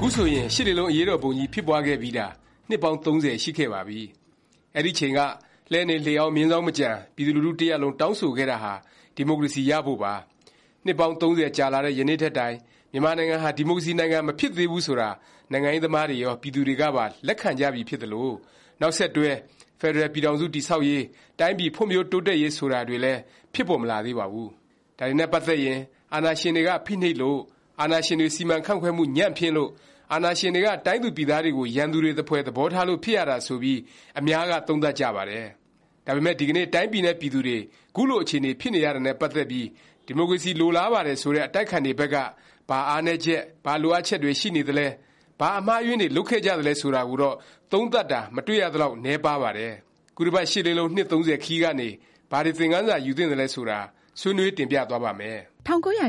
ခုဆိုရင် ရှစ်လေးလုံး အရေးတော်ပုံကြီး ဖြစ်ပွားခဲ့ပြီးတာ နှစ်ပေါင်း ၃၀ ရှိခဲ့ပါပြီ။အဲဒီအချိန်က လှည်းနေလှေအောင်း မြင်းဇောင်းမကျန် ပြည်သူလူထု တစ်ရပ်လုံး တောင်းဆိုခဲ့တာဟာ ဒီမိုကရေစီ ရဖို့ပါ။နှစ်ပေါင်း ၃၀ ကြာလာတဲ့ ယနေ့ထက်တိုင် မြန်မာနိုင်ငံဟာ ဒီမိုကရေစီ နိုင်ငံ မဖြစ်သေးဘူးဆိုတာ နိုင်ငံရေးသမားတွေရော၊ပြည်သူတွေကပါ လက်ခံကြပြီဖြစ်သလို၊နောက်ဆက်တွဲ ဖက်ဒရယ် ပြည်ထောင်စု တည်ဆောက်ရေး၊တိုင်းပြည် ဖွံ့ဖြိုးတိုးတက်ရေး ဆိုတာတွေလည်း ဖြစ်ပေါ်မလာသေးပါဘူး။ ဒါတွေနဲ့ ပတ်သက်ရင် အာဏာရှင်တွေက ဖိနှိပ်လို့၊အာဏာရှင်တွေ စီမံခန့်ခွဲမှု ညံ့ဖျင်းလို့၊အာဏာရှင်တွေက တိုင်းသူပြည်သားတွေကို ရန်သူတွေသဖွယ် သဘောထားလို့ ဖြစ်ရတာ ဆိုပြီး အများက သုံးသပ်ကြပါတယ်။ဒါပေမယ့် ဒီကနေ့ တိုင်းပြည်နဲ့ ပြည်သူတွေ ခုလို အခြေအနေ ဖြစ်နေရတာနဲ့ ပတ်သက်ပြီး ဒီမိုကရေစီ လိုလားပါတယ် ဆိုတဲ့ အတိုက်အခံတွေဘက်က ဘာအားနည်းချက်၊ဘာလိုအပ်ချက်တွေ ရှိနေသလဲ၊ဘာအမှားအယွင်းတွေ လုပ်ခဲ့ကြသလဲ ဆိုတာကိုတော့ သုံးသပ်တာ မတွေ့ရသလောက် နည်းပါးပါတယ်။ခုတစ်ပတ် ရှစ်လေးလုံး နှစ် ၃၀ ခရီးကနေ ဘာတွေ သင်ခန်းစာ ယူသင့်သလဲ ဆိုတာ ဆွေးနွေးတင်ပြသွားပါ့မယ်။၁၉၈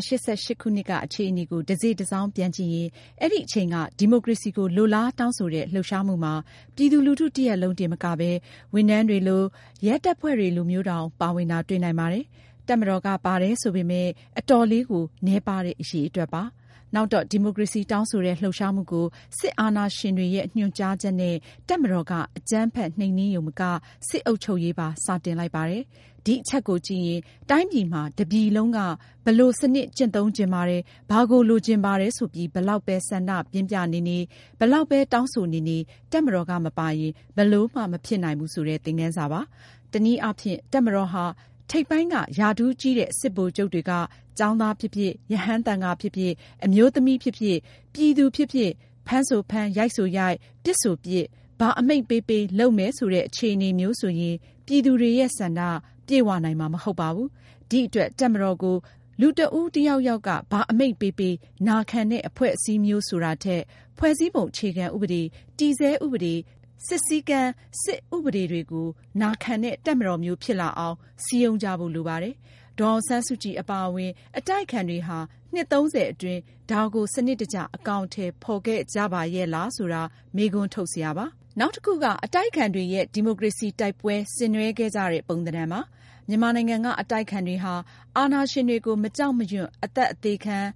၈ ခုနှစ်က အခြေအနေကို တစေ့တစောင်းပြန်ကြည့်ရင် အဲဒီအချိန်က ဒီမိုကရေစီကို လိုလားတောင်းဆိုတဲ့ လှုပ်ရှားမှုမှာ ပြည်သူလူထုတစ်ရပ်လုံးတင်မကပဲ ဝန်ထမ်းတွေလို၊ရဲတပ်ဖွဲ့တွေလိုမျိုးတောင် ပါဝင်တာ တွေ့နိုင်ပါတယ်။တပ်မတော်က ပါတယ်ဆိုပေမယ့် အတော်လေးကို နည်းပါးတဲ့ အရည်အတွက်ပါ။ နောက်တော့ ဒီမိုကရေစီတောင်းဆိုတဲ့ လှုပ်ရှားမှုကို စစ်အာဏာရှင်တွေရဲ့ ညွှန်ကြားချက်နဲ့ တပ်မတော်က အကြမ်းဖက် နှိမ်နင်းရုံမက စစ်အုပ်ချုပ်ရေးပါ စတင်လိုက်ပါတယ်။ဒီအချက်ကိုကြည့်ရင် တိုင်းပြည်မှာ တစ်ပြည်လုံးက ဘယ်လိုစနစ် ကျင့်သုံးချင်ပါတယ်၊ဘာကို လိုချင်ပါတယ် ဆိုပြီး ဘယ်လောက်ပဲ ဆန္ဒပြင်းပြနေနေ၊ဘယ်လောက်ပဲ တောင်းဆိုနေနေ တပ်မတော်က မပါရင် ဘယ်လိုမှ မဖြစ်နိုင်ဘူး ဆိုတဲ့ သင်ခန်းစာပါ။တနည်းအားဖြင့် တပ်မတော်ဟာ ထိပ်ပိုင်းက ရာထူးကြီးတဲ့ စစ်ဗိုလ်ချုပ်တွေက ကျောင်းသားဖြစ်ဖြစ်၊ရဟန်းသံဃာဖြစ်ဖြစ်၊အမျိုးသမီးဖြစ်ဖြစ်၊ပြည်သူဖြစ်ဖြစ် ဖမ်းဆိုဖမ်း၊ရိုက်ဆိုရိုက်၊ပစ်ဆိုပစ် ဘာအမိန့်ပေးပေး လုပ်မယ် ဆိုတဲ့ အခြေအနေမျိုးဆိုရင် ပြည်သူတွေရဲ့ဆန္ဒ ပြည့်ဝနိုင်မှာ မဟုတ်ပါဘူး။ဒီအတွက် တပ်မတော်ကို လူတစ်ဦးတစ်ယောက်ယောက်က ဘာအမိန့်ပေးပေး နာခံတဲ့ အဖွဲ့အစည်းမျိုး ဆိုတာထက် ဖွဲ့စည်းပုံ အခြေခံဥပဒေ၊တည်ဆဲဥပဒေ၊ စစ်စည်းကမ်း စစ်ဥပဒေတွေကို နာခံတဲ့ တပ်မတော်မျိုး ဖြစ်လာအောင် စည်းရုံးကြဖို့ လိုပါတယ်။ဒေါ်အောင်ဆန်းစုကြည် အပါအဝင် အတိုက်အခံတွေဟာ နှစ်၃၀အတွင်း ဒါကို စနစ်တကျ အကောင်အထည် ဖော်ခဲ့ကြပါရဲ့လား ဆိုတာ မေးခွန်းထုတ်စရာပါ။နောက်တစ်ခုက အတိုက်အခံတွေရဲ့ ဒီမိုကရေစီ တိုက်ပွဲ ဆင်နွဲှခဲ့ကြတဲ့ ပုံသဏ္ဍာန်ပါ။မြန်မာနိုင်ငံက အတိုက်အခံတွေဟာ အာဏာရှင်တွေကို မကြောက်မရွံ့ အသတ်အသေခံ၊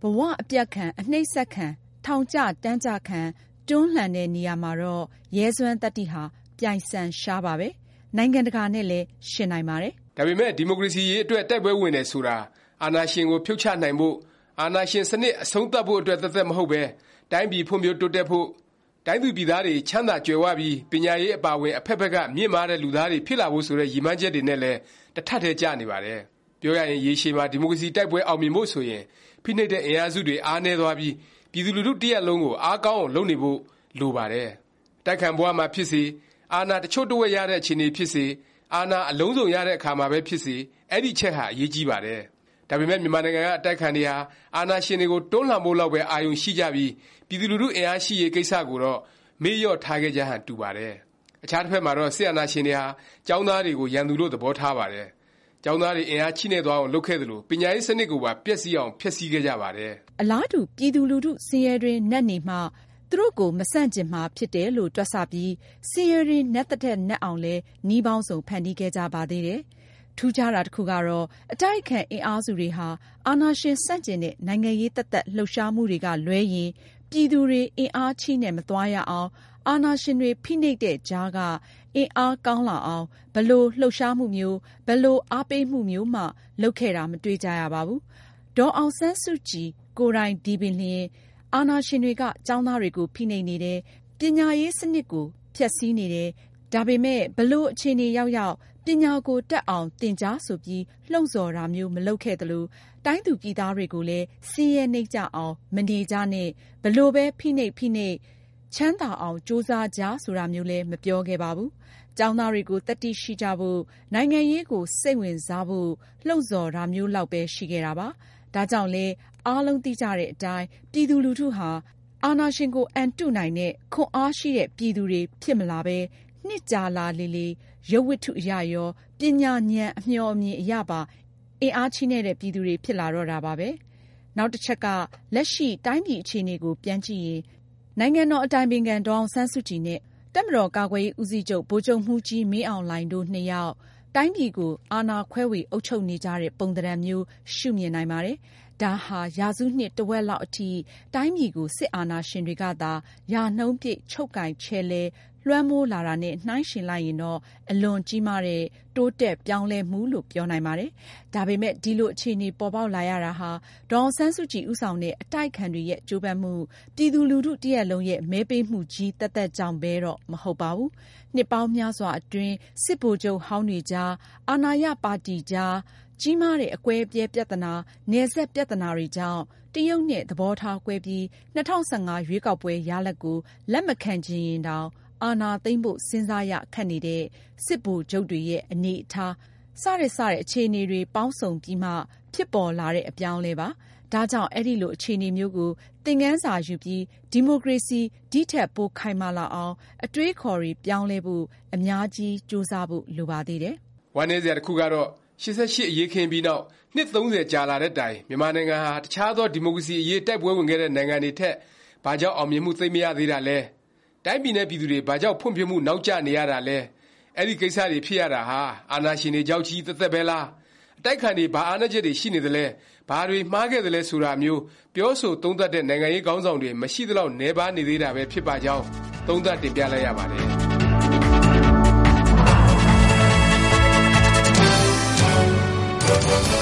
ဘ၀ အပျက်ခံ၊အနှိပ်စက်ခံ၊ထောင်ကျတန်းကျခံ တွန်းလှန်တဲ့နေရာမှာတော့ ရဲစွမ်းသတ္တိဟာ ပြိုင်ဆန်ရှားပါပဲ။နိုင်ငံတကာနဲ့လည်း ယှဉ်နိုင်ပါတယ်။ဒါပေမယ့် ဒီမိုကရေစီရေးအတွက် တိုက်ပွဲဝင်တယ်ဆိုတာ အာဏာရှင်ကို ဖြုတ်ချနိုင်ဖို့၊အာဏာရှင်စနစ် အဆုံးသတ်ဖို့အတွက် သက်သက် မဟုတ်ပဲ တိုင်းပြည်ဖွံ့ဖြိုးတိုးတက်ဖို့၊တိုင်းသူပြည်သားတွေ ချမ်းသာကြွယ်၀ပြီး ပညာရေး အပါအဝင် အဖက်ဖက်က မြင့်မားတဲ့ လူသားတွေ ဖြစ်လာဖို့ ဆိုတဲ့ ရည်မှန်းချက်တွေနဲ့လည်း တစ်ထပ်တည်း ကျနေပါတယ်။ပြောရရင် ရေရှည်မှာ ဒီမိုကရေစီ တိုက်ပွဲ အောင်မြင်ဖို့ ဆိုရင် ဖိနှိပ်တဲ့ အင်အားစုတွေ အားနည်းသွားပြီး ပြည်သူလူထုတစ်ရပ်လုံးကို အားကောင်းအောင် လုပ်နေဖို့ လိုပါတယ်။အတိုက်အခံဘဝမှာဖြစ်စေ၊အာဏာ တစ်ချို့တစ်ဝက်ရတဲ့ အခြေအနေဖြစ်စေ၊အာဏာ အလုံးစုံရတဲ့အခါမှာပဲဖြစ်စေ အဲဒီအချက်ဟာ အရေးကြီးပါတယ်။ဒါပေမယ့် မြန်မာနိုင်ငံက အတိုက်အခံတွေဟာ အာဏာရှင်တွေကို တွန်းလှန်ဖို့လောက်ပဲ အာရုံရှိကြပြီး ပြည်သူလူထု အင်အားရှိရေး ကိစ္စကိုတော့ မေ့လျော့ထားခဲ့ကြဟန် တူပါတယ်။အခြားတစ်ဖက်မှာတော့ စစ်အာဏာရှင်တွေဟာ ကျောင်းသားတွေကို ရန်သူလို့ သဘောထားပါတယ်။ ကျောင်းသားတွေ အင်အားချည့်နဲ့သွားအောင် လုပ်ခဲ့သလို၊ပညာရေးစနစ်ကိုပါ ပျက်စီးအောင် ဖျက်ဆီးခဲ့ကြပါတယ်။အလားတူ ပြည်သူလူထု ဆင်းရဲတွင်းနက်နေမှ သူတို့ကို မဆန့်ကျင်မှာ ဖြစ်တယ်လို့ တွက်ဆပြီး ဆင်းရဲတွင်း နက်သထက် နက်အောင်လည်း နည်းပေါင်းစုံ ဖန်တီးခဲ့ကြပါသေးတယ်။ထူးခြားတာ တစ်ခုကတော့ အတိုက်အခံ အင်အားစုတွေဟာ အာဏာရှင်ဆန့်ကျင်တဲ့ နိုင်ငံရေး သက်သက် လှုပ်ရှားမှုတွေကလွဲရင် ပြည်သူတွေ အင်အားချည့်နဲ့ မသွားရအောင်၊အာဏာရှင်တွေ ဖိနှိပ်တဲ့ကြားက အင်အားကောင်းလာအောင် ဘယ်လိုလှုပ်ရှားမှုမျိုး၊ဘယ်လိုအားပေးမှုမျိုးမှ လုပ်ခဲ့တာ မတွေ့ကြရပါဘူး။ဒေါ်အောင်ဆန်းစုကြည် ကိုယ်တိုင်ဒီပင်လျင် အာဏာရှင်တွေက ကျောင်းသားတွေကို ဖိနှိပ်နေတယ်၊ပညာရေးစနစ်ကို ဖျက်ဆီးနေတယ်၊ဒါပေမယ့် ဘယ်လို အခြေအနေရောက်ရောက် ပညာကို တတ်အောင် သင်ကြား ဆိုပြီး လှုံ့ဆော်တာမျိုး မလုပ်ခဲ့သလို၊တိုင်းသူပြည်သားတွေကိုလည်း ဆင်းရဲနိမ့်ကျအောင် မနေကြနဲ့၊ဘယ်လိုပဲ ဖိနှိပ်ဖိနှိပ် ချမ်းသာအောင် ကြိုးစားကြ ဆိုတာမျိုးလည်း မပြောခဲ့ပါဘူး။ကျောင်းသားတွေကို သတ္တိရှိကြဖို့၊နိုင်ငံရေးကို စိတ်ဝင်စားဖို့ လှုံ့ဆော်တာမျိုးလောက်ပဲ ရှိခဲ့တာပါ။ဒါကြောင့်လည်း အားလုံးသိကြတဲ့အတိုင်း ပြည်သူလူထုဟာ အာဏာရှင်ကို အံတုနိုင်တဲ့ ခွန်အားရှိတဲ့ ပြည်သူတွေ ဖြစ်မလာပဲ နှစ်ကြာလာလေလေ ရုပ်ဝတ္ထုအရရော၊ပညာဉာဏ် အမျှော်အမြင်အရပါ အင်အားချည့်နဲ့တဲ့ ပြည်သူတွေ ဖြစ်လာတော့တာပါပဲ။နောက်တစ်ချက်က လက်ရှိ တိုင်းပြည်အခြေအနေကို ပြန်ကြည့်ရင် နိုင်ငံတော်အတိုင်ပင်ခံ ဒေါ်အောင်ဆန်းစုကြည်နဲ့ တပ်မတော်ကာကွယ်ရေးဦးစီးချုပ် ဗိုလ်ချုပ်မှူးကြီး မင်းအောင်လှိုင်တို့ နှစ်ယောက်တတိုင်းပြည်ကို အာဏာခွဲဝေအုပ်ချုပ်နေကြတဲ့ ပုံသဏ္ဍာန်မျိုး ရှုမြင်နိုင်ပါတယ်။ဒါဟာ ရာစုနှစ် တစ်ဝက်လောက်အထိ တိုင်းပြည်ကို စစ်အာဏာရှင်တွေကသာ ရာနှုန်းပြည့် ချုပ်ကိုင်ချယ်လှယ် လွှမ်းမိုးလာတာနဲ့ နှိုင်းယှဉ်လိုက်ရင်တော့ အလွန်ကြီးမားတဲ့ တိုးတက်ပြောင်းလဲမှုလို့ ပြောနိုင်ပါတယ်။ဒါပေမယ့် ဒီလို အခြေအနေ ပေါ်ပေါက်လာရတာဟာ ဒေါ်အောင်ဆန်းစုကြည် ဦးဆောင်တဲ့ အတိုက်အခံတွေရဲ့ ကြိုးပမ်းမှု၊ပြည်သူလူထု တစ်ရပ်လုံးရဲ့ မဲပေးမှုကြီး သက်သက်ကြောင့်ပဲတော့ မဟုတ်ပါဘူး။နှစ်ပေါင်းများစွာအတွင်း စစ်ဗိုလ်ချုပ်ဟောင်းတွေကြား၊အာဏာရပါတီကြား ကြီးမားတဲ့ အကွဲအပြဲ ပြသနာ၊နယ်စပ် ပြသနာတွေကြောင့် တရုတ်နဲ့ သဘောထားကွဲပြီး ၂၀၁၅ ရွေးကောက်ပွဲ ရလာဒ်ကို လက်မခံချင်ရင်တောင် အာဏာသိမ်းဖို့ စဉ်းစားရခက်နေတဲ့ စစ်ဗိုလ်ချုပ်တွေရဲ့ အနေအထား စတဲ့ စတဲ့ အခြေအနေတွေ ပေါင်းစုံပြီးမှ ဖြစ်ပေါ်လာတဲ့ အပြောင်းအလဲပါ။ဒါကြောင့် အဲလို အခြေအနေမျိုးကို သင်ခန်းစာယူပြီး ဒီမိုကရေစီ ဒီထက် ပိုခိုင်မာလာအောင် အတွေးအခေါ်တွေ ပြောင်းလဲဖို့ အများကြီး ကြိုးစားဖို့ လိုပါသေးတယ်။ဝမ်းနည်းစရာ တစ်ခုကတော့ ၈၈ အရေးအခင်းပြီးနောက် နှစ် ၃၀ ကြာလာတဲ့တိုင် မြန်မာနိုင်ငံဟာ အခြားသော ဒီမိုကရေစီ အရေး တိုက်ပွဲဝင်ခဲ့တဲ့ နိုင်ငံတွေထက် ဘာကြောင့် အောင်မြင်မှု သိပ်မရသေးတာလဲ၊ တိုင်းပြည်နဲ့ ပြည်သူတွေ ဘာကြောင့် ဖွံ့ဖြိုးမှု နောက်ကျနေရတာလဲ၊အဲဒီ ကိစ္စတွေ ဖြစ်ရတာဟာ အာဏာရှင်တွေကြောင့်ချည်း သက်သက်ပဲလား၊အတိုက်အခံတွေ ဘာအားနည်းချက်တွေ ရှိနေသလဲ၊ဘာတွေ မှားခဲ့သလဲ ဆိုတာမျိုး ပြောဆို သုံးသပ်တဲ့ နိုင်ငံရေးခေါင်းဆောင်တွေ မရှိသလောက် နည်းပါးနေသေးတာပဲ ဖြစ်ပါကြောင်း သုံးသပ်တင်ပြလိုက်ရပါတယ်